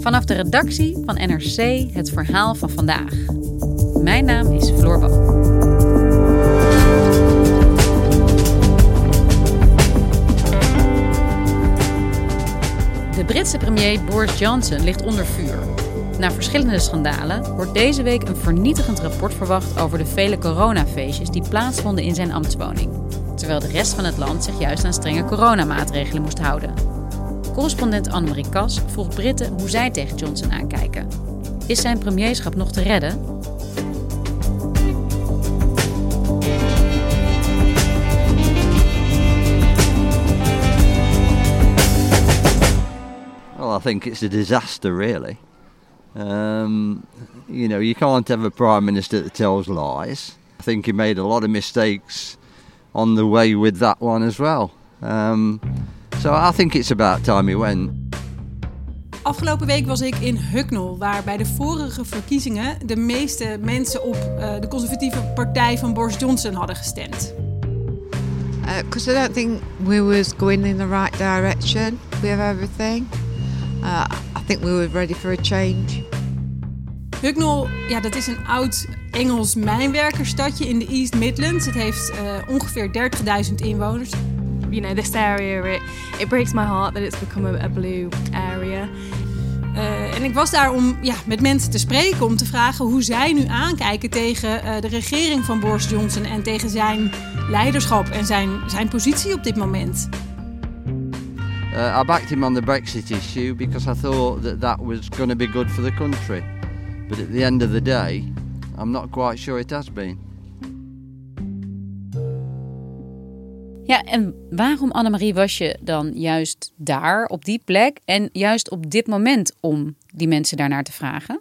Vanaf de redactie van NRC het verhaal van vandaag. Mijn naam is Floor Boon. De Britse premier Boris Johnson ligt onder vuur. Na verschillende schandalen wordt deze week een vernietigend rapport verwacht over de vele coronafeestjes die plaatsvonden in zijn ambtswoning. Terwijl de rest van het land zich juist aan strenge coronamaatregelen moest houden. Correspondent Annemarie Kas vroeg Britten hoe zij tegen Johnson aankijken. Is zijn premierschap nog te redden? Well, I think it's a disaster, really. Um, you know, you can't have a prime minister that tells lies. I think he made a lot of mistakes on the way with that one as well. Um, so I think it's about time he went. Afgelopen week was ik in Hucknall, waar bij de vorige verkiezingen de meeste mensen op uh, de conservatieve partij van Boris Johnson hadden gestemd. Because uh, I don't think we was going in the right direction with everything. Uh, I think we were ready for a change. Hucknall, ja, dat is een oud Engels mijnwerkerstadje in de East Midlands. Het heeft uh, ongeveer 30.000 inwoners. You know, this area, it, it breaks my heart that it's become a, a blue area. Uh, en ik was daar om ja, met mensen te spreken, om te vragen hoe zij nu aankijken tegen uh, de regering van Boris Johnson en tegen zijn leiderschap en zijn, zijn positie op dit moment. Uh, I backed him on the Brexit issue because I thought that that was going to be good for the country. But at the end of the day, I'm not quite sure it has been. Ja, en waarom, Annemarie, was je dan juist daar, op die plek en juist op dit moment om die mensen daarnaar te vragen?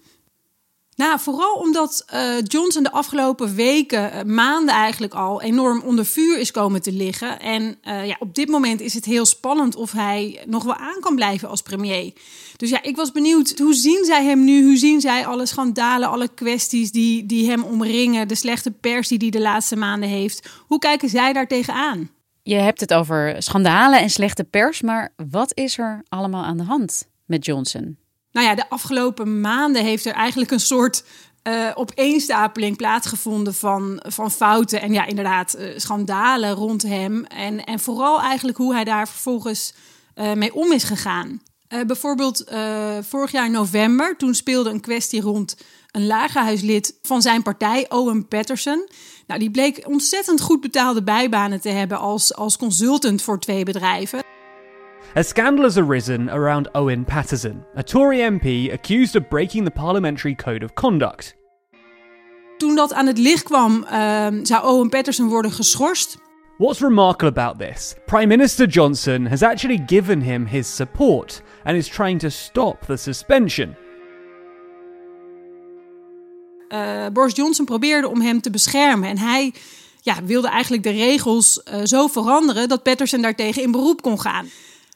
Nou, vooral omdat uh, Johnson de afgelopen weken, uh, maanden eigenlijk al, enorm onder vuur is komen te liggen. En uh, ja, op dit moment is het heel spannend of hij nog wel aan kan blijven als premier. Dus ja, ik was benieuwd, hoe zien zij hem nu? Hoe zien zij alle schandalen, alle kwesties die, die hem omringen, de slechte pers die hij de laatste maanden heeft? Hoe kijken zij daar tegenaan? Je hebt het over schandalen en slechte pers, maar wat is er allemaal aan de hand met Johnson? Nou ja, de afgelopen maanden heeft er eigenlijk een soort uh, opeenstapeling plaatsgevonden van, van fouten en ja, inderdaad, uh, schandalen rond hem. En, en vooral eigenlijk hoe hij daar vervolgens uh, mee om is gegaan. bijvoorbeeld vorig jaar november, toen speelde een kwestie rond een lagerhuislid van zijn partij, Owen Patterson. Nou, die bleek ontzettend goed betaalde bijbanen te hebben als, als consultant voor twee bedrijven. A scandal has arisen around Owen Patterson, a Tory MP accused of breaking the parliamentary code of conduct. Toen dat aan het licht kwam, uh, zou Owen Patterson worden geschorst. What's remarkable about this? Prime Minister Johnson has actually given him his support and is trying to stop the suspension. Uh, Boris Johnson probeerde om hem te beschermen en hij ja, wilde eigenlijk de regels uh, zo veranderen dat Patterson daartegen in beroep kon gaan.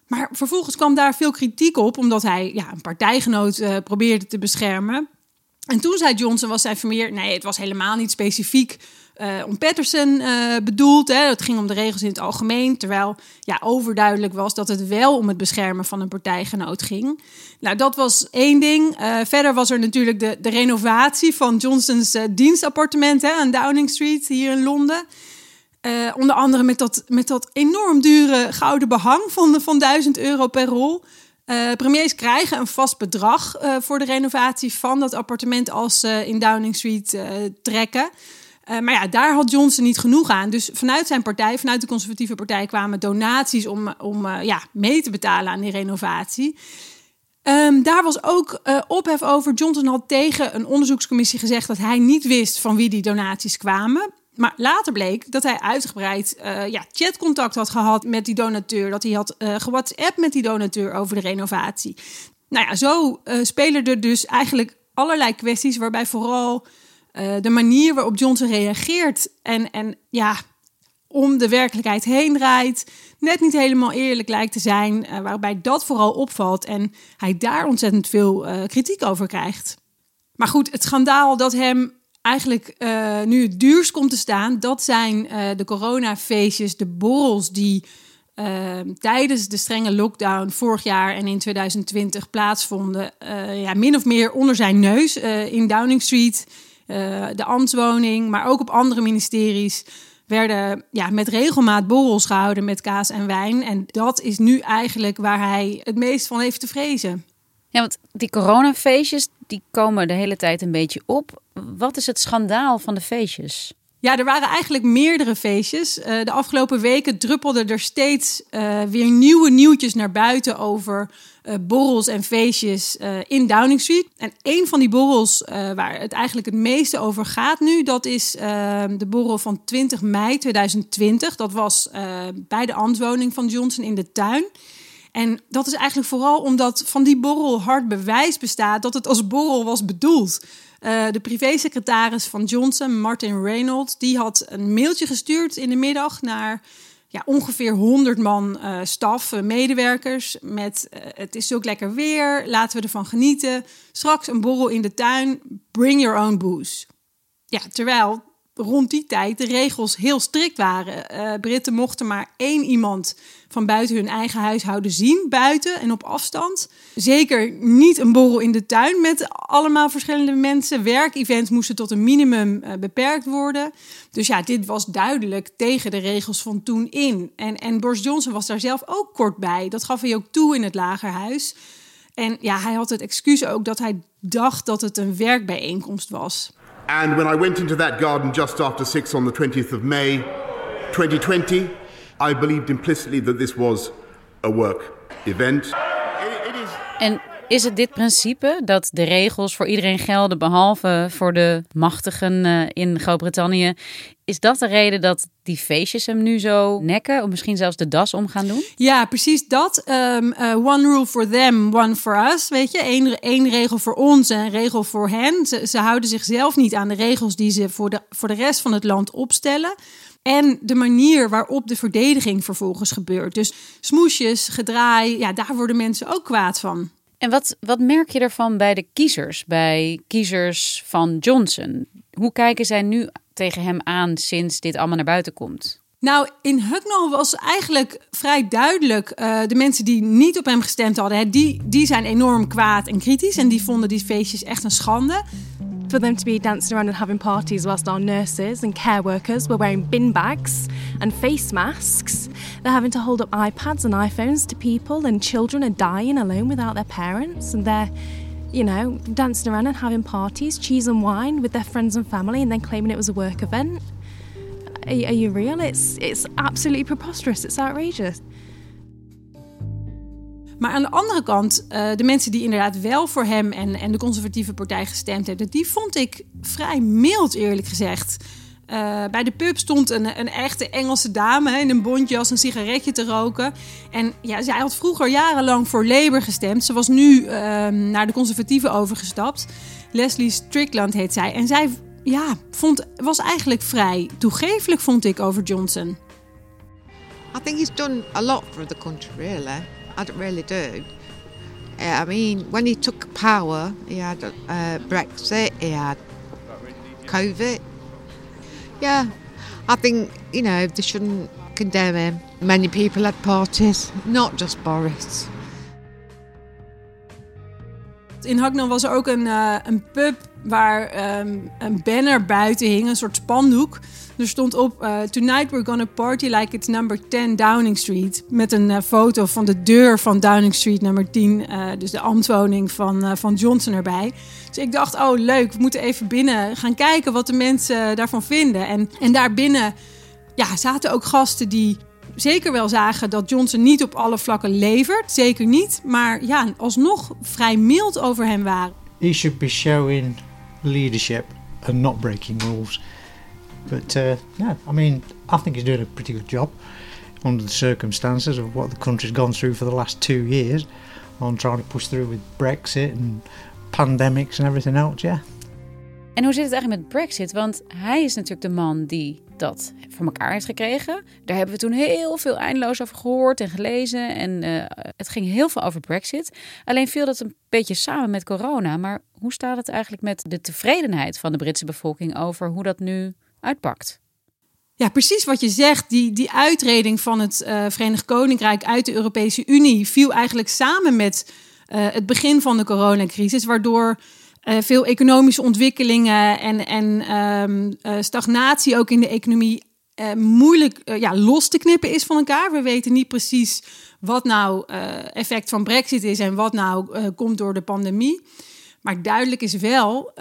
Maar vervolgens kwam daar veel kritiek op, omdat hij ja, een partijgenoot uh, probeerde te beschermen. En toen zei Johnson, was zijn vermeer, nee, het was helemaal niet specifiek uh, om Patterson uh, bedoeld. Hè. Het ging om de regels in het algemeen. Terwijl ja, overduidelijk was dat het wel om het beschermen van een partijgenoot ging. Nou, dat was één ding. Uh, verder was er natuurlijk de, de renovatie van Johnson's dienstappartement hè, aan Downing Street hier in Londen. Onder andere met dat, met dat enorm dure gouden behang van, van 1000 euro per rol. Uh, premiers krijgen een vast bedrag uh, voor de renovatie van dat appartement als ze in Downing Street uh, trekken. maar ja, daar had Johnson niet genoeg aan. Dus vanuit zijn partij, vanuit de conservatieve partij, kwamen donaties om, om ja, mee te betalen aan die renovatie. Um, daar was ook ophef over. Johnson had tegen een onderzoekscommissie gezegd dat hij niet wist van wie die donaties kwamen. Maar later bleek dat hij uitgebreid uh, ja, chatcontact had gehad met die donateur. Dat hij had uh, met die donateur over de renovatie. Nou ja, zo uh, spelen er dus eigenlijk allerlei kwesties waarbij vooral de manier waarop Johnson reageert en, en ja, om de werkelijkheid heen draait, net niet helemaal eerlijk lijkt te zijn, waarbij dat vooral opvalt en hij daar ontzettend veel kritiek over krijgt. Maar goed, het schandaal dat hem eigenlijk uh, nu het duurst komt te staan, dat zijn uh, de coronafeestjes, de borrels die uh, tijdens de strenge lockdown vorig jaar en in 2020 plaatsvonden. ja, min of meer onder zijn neus in Downing Street, de ambtswoning, maar ook op andere ministeries. Werden ja, met regelmaat borrels gehouden met kaas en wijn. En dat is nu eigenlijk waar hij het meest van heeft te vrezen. Ja, want die coronafeestjes die komen de hele tijd een beetje op. Wat is het schandaal van de feestjes? Ja, er waren eigenlijk meerdere feestjes. Uh, de afgelopen weken druppelden er steeds uh, weer nieuwe nieuwtjes naar buiten over uh, borrels en feestjes in Downing Street. En een van die borrels waar het eigenlijk het meeste over gaat nu, dat is de borrel van 20 mei 2020. Dat was bij de ambtswoning van Johnson in de tuin. En dat is eigenlijk vooral omdat van die borrel hard bewijs bestaat dat het als borrel was bedoeld. Uh, de privésecretaris van Johnson, Martin Reynolds, die had een mailtje gestuurd in de middag naar ja, ongeveer 100 man uh, staf, uh, medewerkers. Met het is ook lekker weer, laten we ervan genieten. Straks een borrel in de tuin, bring your own booze. Ja, terwijl rond die tijd de regels heel strikt waren. Uh, Britten mochten maar één iemand van buiten hun eigen huishouden zien, buiten en op afstand. Zeker niet een borrel in de tuin met allemaal verschillende mensen. Werkevents moesten tot een minimum uh, beperkt worden. Dus ja, dit was duidelijk tegen de regels van toen in. En, en Boris Johnson was daar zelf ook kort bij. Dat gaf hij ook toe in het lagerhuis. En ja, hij had het excuus ook dat hij dacht dat het een werkbijeenkomst was. And when I went into that garden just after six on the 20th of May 2020, I believed implicitly that this was a work event. It, it is... En is het dit principe dat de regels voor iedereen gelden, behalve voor de machtigen uh, in Groot-Brittannië? Is dat de reden dat die feestjes hem nu zo nekken? Of misschien zelfs de das om gaan doen? Ja, precies dat. Um, uh, one rule for them, one for us. Weet je, Eén, één regel voor ons en een regel voor hen. Ze, ze houden zichzelf niet aan de regels die ze voor de, voor de rest van het land opstellen. En de manier waarop de verdediging vervolgens gebeurt. Dus smoesjes, gedraai, ja, daar worden mensen ook kwaad van. En wat, wat merk je ervan bij de kiezers, bij kiezers van Johnson? Hoe kijken zij nu tegen hem aan sinds dit allemaal naar buiten komt? Nou, in Hucknall was eigenlijk vrij duidelijk. Uh, de mensen die niet op hem gestemd hadden, hè, die, die zijn enorm kwaad en kritisch. En die vonden die feestjes echt een schande. For them to be dancing around and having parties whilst our nurses and care workers were wearing bin bags and face masks. They're having to hold up iPads and iPhones to people, and children are dying alone without their parents, and they're you know, dancing around and having parties, cheese and wine with their friends and family, and then claiming it was a work event. Are, are you real? It's it's absolutely preposterous. It's outrageous. Maar aan de andere kant, uh, de mensen die inderdaad wel voor hem en, en de conservatieve partij gestemd hebben, die vond ik vrij mild, eerlijk gezegd. Uh, bij de pub stond een, een echte Engelse dame in een bontjas een sigaretje te roken. En ja, zij had vroeger jarenlang voor Labour gestemd. Ze was nu uh, naar de conservatieven overgestapt. Leslie Strickland heet zij. En zij ja, vond, was eigenlijk vrij toegefelijk, vond ik, over Johnson. I think he's done a lot for the country, really. I don't really do. I mean, when he took power, he had uh, Brexit, he had COVID. Yeah, I think, you know, they shouldn't condemn him. Many people had parties, not just Boris. In Hacknell was er ook een, uh, een pub waar ehm, een banner buiten hing, een soort spandoek. Er stond op: uh, Tonight we're gonna party like it's number 10 Downing Street. Met een uh, foto van de deur van Downing Street nummer 10, dus de ambtswoning van, van Johnson erbij. Dus ik dacht: oh leuk, we moeten even binnen gaan kijken wat de mensen daarvan vinden. En, en daarbinnen ja, zaten ook gasten die zeker wel zagen dat Johnson niet op alle vlakken levert. Zeker niet. Maar ja, alsnog vrij mild over hem waren. He should be showing leadership and not breaking rules. But uh, yeah, I mean, I think he's doing a pretty good job under the circumstances of what the country's gone through for the last two years on trying to push through with Brexit and pandemics and everything else. Yeah. En hoe zit het eigenlijk met Brexit? Want hij is natuurlijk de man die dat voor elkaar heeft gekregen. Daar hebben we toen heel veel eindeloos over gehoord en gelezen. En uh, het ging heel veel over Brexit. Alleen viel dat een beetje samen met corona. Maar hoe staat het eigenlijk met de tevredenheid van de Britse bevolking over hoe dat nu uitpakt? Ja, precies wat je zegt. Die, die uitreding van het uh, Verenigd Koninkrijk uit de Europese Unie viel eigenlijk samen met uh, het begin van de coronacrisis, waardoor uh, veel economische ontwikkelingen en, en um, uh, stagnatie ook in de economie uh, moeilijk ja, los te knippen is van elkaar. We weten niet precies wat nou effect van Brexit is en wat nou komt door de pandemie. Maar duidelijk is wel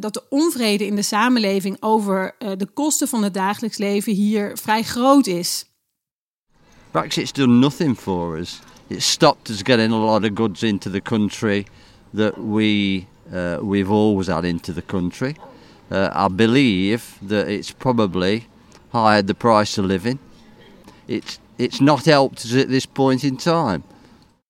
dat de onvrede in de samenleving over de kosten van het dagelijks leven hier vrij groot is. Brexit's done nothing for us. It stopped us getting a lot of goods into the country that we we've always had into the country. Uh, I believe that it's probably higher the price of living. It's, it's not helped us at this point in time.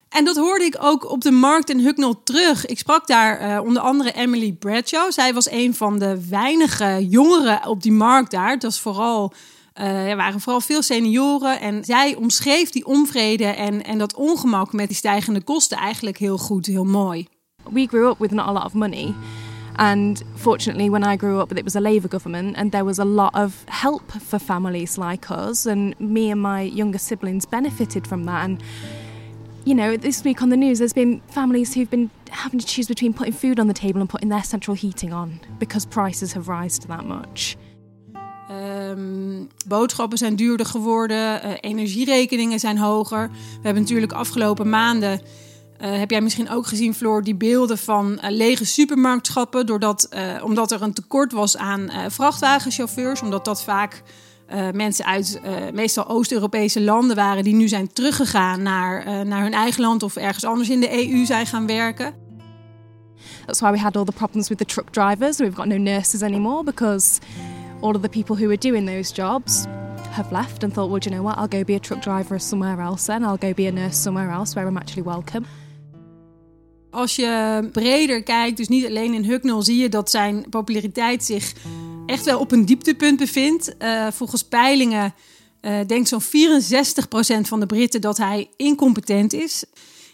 En dat hoorde ik ook op de markt in Hucknall terug. Ik sprak daar uh, onder andere Emily Bradshaw. Zij was een van de weinige jongeren op die markt daar. Het was vooral, uh, er waren vooral veel senioren. En zij omschreef die onvrede en, en dat ongemak met die stijgende kosten eigenlijk heel goed, heel mooi. We grew up with not a lot of money. And fortunately, when I grew up, it was a Labour government, and there was a lot of help for families like us. And me and my younger siblings benefited from that. And you know, this week on the news, there's been families who've been having to choose between putting food on the table and putting their central heating on because prices have risen that much. Um, boodschappen zijn duurder geworden, uh, energierekeningen zijn hoger. We hebben natuurlijk afgelopen maanden Uh, heb jij misschien ook gezien, Floor, die beelden van uh, lege supermarktschappen, doordat, uh, omdat er een tekort was aan vrachtwagenchauffeurs, omdat dat vaak mensen uit meestal Oost-Europese landen waren die nu zijn teruggegaan naar, naar hun eigen land of ergens anders in de EU zijn gaan werken. That's why we had all the problems with the truck drivers. We've got no nurses anymore because all of the people who were doing those jobs have left and thought, well, you know what, I'll go be a truck driver somewhere else and I'll go be a nurse somewhere else where I'm actually welcome. Als je breder kijkt, dus niet alleen in Hucknall, zie je dat zijn populariteit zich echt wel op een dieptepunt bevindt. Uh, volgens peilingen uh, denkt zo'n 64% van de Britten dat hij incompetent is.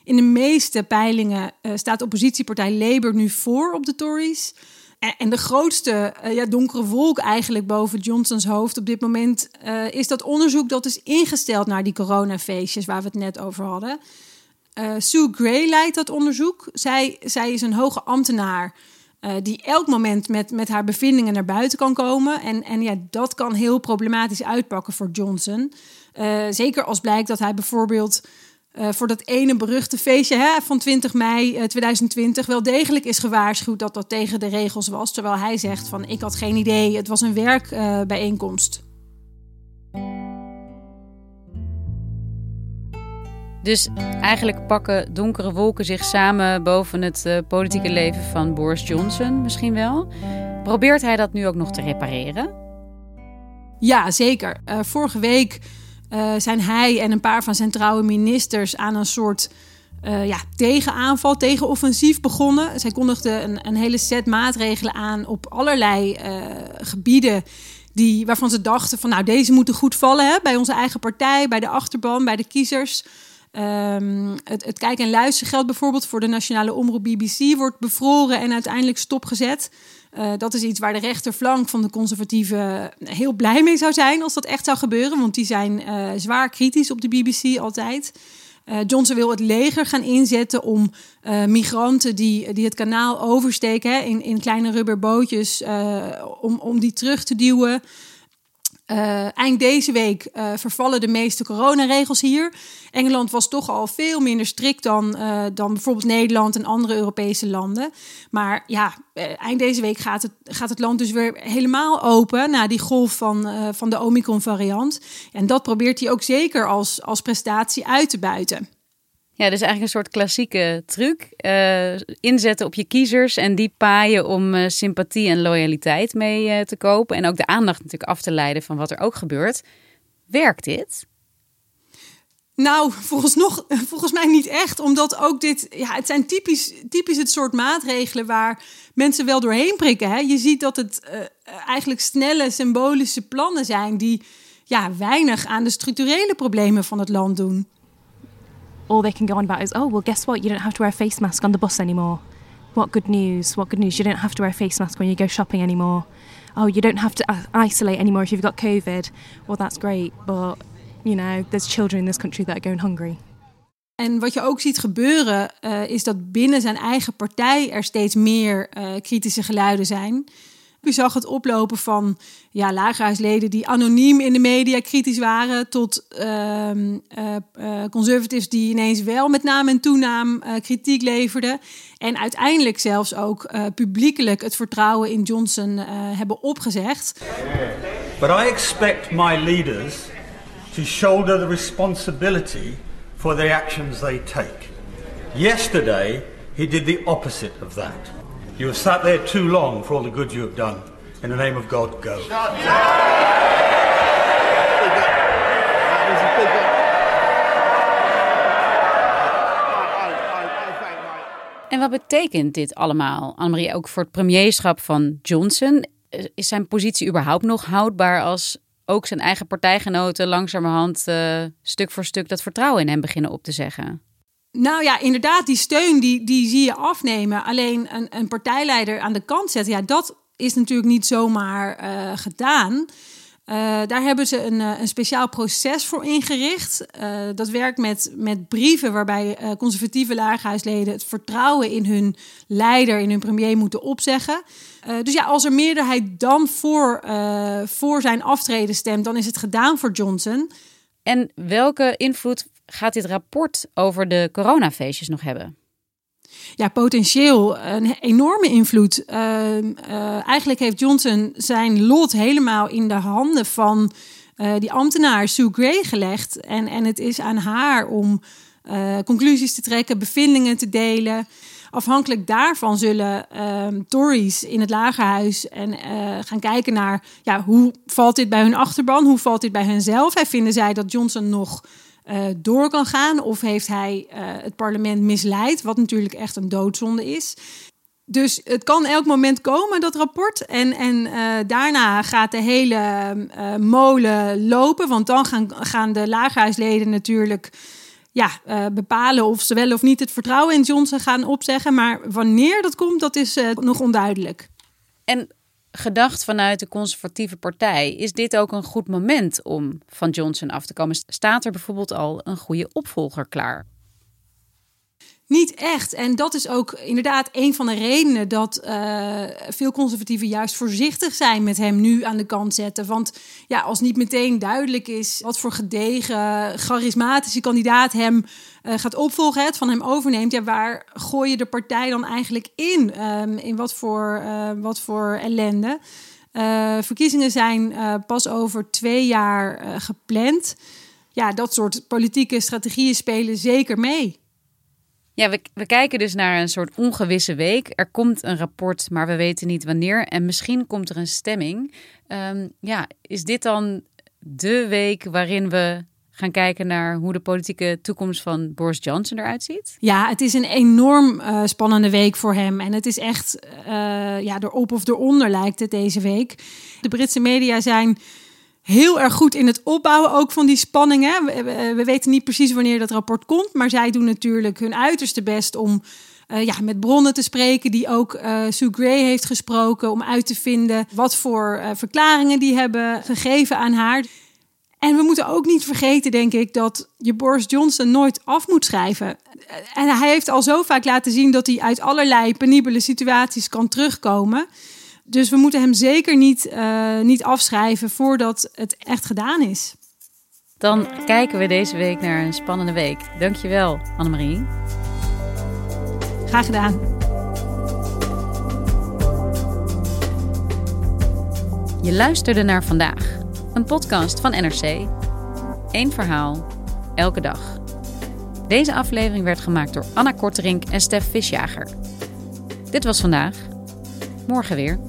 In de meeste peilingen uh, staat oppositiepartij Labour nu voor op de Tories. En, en de grootste ja, donkere wolk eigenlijk boven Johnsons hoofd op dit moment is dat onderzoek dat is ingesteld naar die coronafeestjes waar we het net over hadden. Uh, Sue Gray leidt dat onderzoek. Zij, zij is een hoge ambtenaar uh, die elk moment met, met haar bevindingen naar buiten kan komen. En, en ja, dat kan heel problematisch uitpakken voor Johnson. Uh, zeker als blijkt dat hij bijvoorbeeld voor dat ene beruchte feestje hè, van 20 mei 2020 wel degelijk is gewaarschuwd dat dat tegen de regels was. Terwijl hij zegt van ik had geen idee, het was een werkbijeenkomst. Dus eigenlijk pakken donkere wolken zich samen boven het uh, politieke leven van Boris Johnson misschien wel. Probeert hij dat nu ook nog te repareren? Ja, zeker. Uh, vorige week uh, zijn hij en een paar van zijn trouwe ministers aan een soort ja, tegenaanval, tegenoffensief begonnen. Zij kondigden een, een hele set maatregelen aan op allerlei gebieden die, waarvan ze dachten van nou deze moeten goed vallen hè, bij onze eigen partij, bij de achterban, bij de kiezers. Um, het, het kijk- en luistergeld bijvoorbeeld voor de nationale omroep BBC wordt bevroren en uiteindelijk stopgezet. Uh, dat is iets waar de rechterflank van de conservatieven heel blij mee zou zijn als dat echt zou gebeuren. Want die zijn uh, zwaar kritisch op de BBC altijd. Uh, Johnson wil het leger gaan inzetten om migranten die, die het kanaal oversteken in, in kleine rubberbootjes, om, om die terug te duwen. Uh, eind deze week uh, vervallen de meeste coronaregels hier. Engeland was toch al veel minder strikt dan, uh, dan bijvoorbeeld Nederland en andere Europese landen. Maar ja, eind deze week gaat het, gaat het land dus weer helemaal open na die golf van, van de Omicron-variant. En dat probeert hij ook zeker als, als prestatie uit te buiten. Ja, dus eigenlijk een soort klassieke truc. Uh, inzetten op je kiezers en die paaien om uh, sympathie en loyaliteit mee uh, te kopen. En ook de aandacht natuurlijk af te leiden van wat er ook gebeurt. Werkt dit? Nou, volgens, nog, volgens mij niet echt. Omdat ook dit, ja, het zijn typisch, typisch het soort maatregelen waar mensen wel doorheen prikken. Hè? Je ziet dat het eigenlijk snelle symbolische plannen zijn die ja, weinig aan de structurele problemen van het land doen. All they can go on about is, oh, well, guess what? You don't have to wear a face mask on the bus anymore. What good news? What good news? You don't have to wear a face mask when you go shopping anymore. Oh, you don't have to isolate anymore if you've got COVID. Well, that's great, but you know, there's children in this country that are going hungry. En wat je ook ziet gebeuren, uh, is dat binnen zijn eigen partij er steeds meer uh, kritische geluiden zijn. U zag het oplopen van ja, lagerhuisleden die anoniem in de media kritisch waren, tot uh, uh, conservatives die ineens wel met naam en toenaam uh, kritiek leverden. En uiteindelijk zelfs ook publiekelijk het vertrouwen in Johnson hebben opgezegd. But I expect my leaders to shoulder the responsibility for the actions they take. Yesterday, he did the opposite of that. You have sat there too long for all the good you have done. In the name of God, go. En wat betekent dit allemaal, Annemarie, ook voor het premierschap van Johnson? Is zijn positie überhaupt nog houdbaar als ook zijn eigen partijgenoten langzamerhand uh, stuk voor stuk dat vertrouwen in hem beginnen op te zeggen? Nou ja, inderdaad, die steun die, die zie je afnemen. Alleen een, een partijleider aan de kant zetten, ja, dat is natuurlijk niet zomaar uh, gedaan. Uh, daar hebben ze een, een speciaal proces voor ingericht. Dat werkt met, met brieven waarbij conservatieve lagerhuisleden het vertrouwen in hun leider, in hun premier moeten opzeggen. dus ja, als er meerderheid dan voor, voor zijn aftreden stemt, dan is het gedaan voor Johnson. En welke invloed gaat dit rapport over de coronafeestjes nog hebben? Ja, potentieel een enorme invloed. Uh, uh, eigenlijk heeft Johnson zijn lot helemaal in de handen van uh, die ambtenaar Sue Gray gelegd. En, en het is aan haar om conclusies te trekken, bevindingen te delen. Afhankelijk daarvan zullen ehm, Tories in het lagerhuis en gaan kijken naar ja, hoe valt dit bij hun achterban, hoe valt dit bij henzelf. En vinden zij dat Johnson nog uh, door kan gaan? Of heeft hij uh, het parlement misleid, wat natuurlijk echt een doodzonde is? Dus het kan elk moment komen, dat rapport. En, en uh, daarna gaat de hele molen lopen. Want dan gaan, gaan de lagerhuisleden natuurlijk ja, bepalen of ze wel of niet het vertrouwen in Johnson gaan opzeggen. Maar wanneer dat komt, dat is nog onduidelijk. En gedacht vanuit de conservatieve partij. Is dit ook een goed moment om van Johnson af te komen? Staat er bijvoorbeeld al een goede opvolger klaar? Niet echt. En dat is ook inderdaad een van de redenen dat uh, veel conservatieven juist voorzichtig zijn met hem nu aan de kant zetten. Want ja, als niet meteen duidelijk is wat voor gedegen, charismatische kandidaat hem uh, gaat opvolgen, het van hem overneemt, ja, waar gooi je de partij dan eigenlijk in? Um, in wat voor, uh, wat voor ellende? verkiezingen zijn pas over twee jaar gepland. Ja, dat soort politieke strategieën spelen zeker mee. Ja, we, we kijken dus naar een soort ongewisse week. Er komt een rapport, maar we weten niet wanneer. En misschien komt er een stemming. Um, ja, is dit dan de week waarin we gaan kijken naar hoe de politieke toekomst van Boris Johnson eruit ziet? Ja, het is een enorm uh, spannende week voor hem. En het is echt uh, ja, erop of eronder lijkt het deze week. De Britse media zijn heel erg goed in het opbouwen ook van die spanningen. We, we, we, weten niet precies wanneer dat rapport komt, maar zij doen natuurlijk hun uiterste best om uh, ja, met bronnen te spreken die ook uh, Sue Gray heeft gesproken, om uit te vinden wat voor uh, verklaringen die hebben gegeven aan haar. En we moeten ook niet vergeten, denk ik, dat je Boris Johnson nooit af moet schrijven. En hij heeft al zo vaak laten zien dat hij uit allerlei penibele situaties kan terugkomen. Dus we moeten hem zeker niet, uh, niet afschrijven voordat het echt gedaan is. Dan kijken we deze week naar een spannende week. Dankjewel, Annemarie. Graag gedaan. Je luisterde naar vandaag, een podcast van NRC. Eén verhaal, elke dag. Deze aflevering werd gemaakt door Anna Korterink en Stef Visjager. Dit was vandaag. Morgen weer.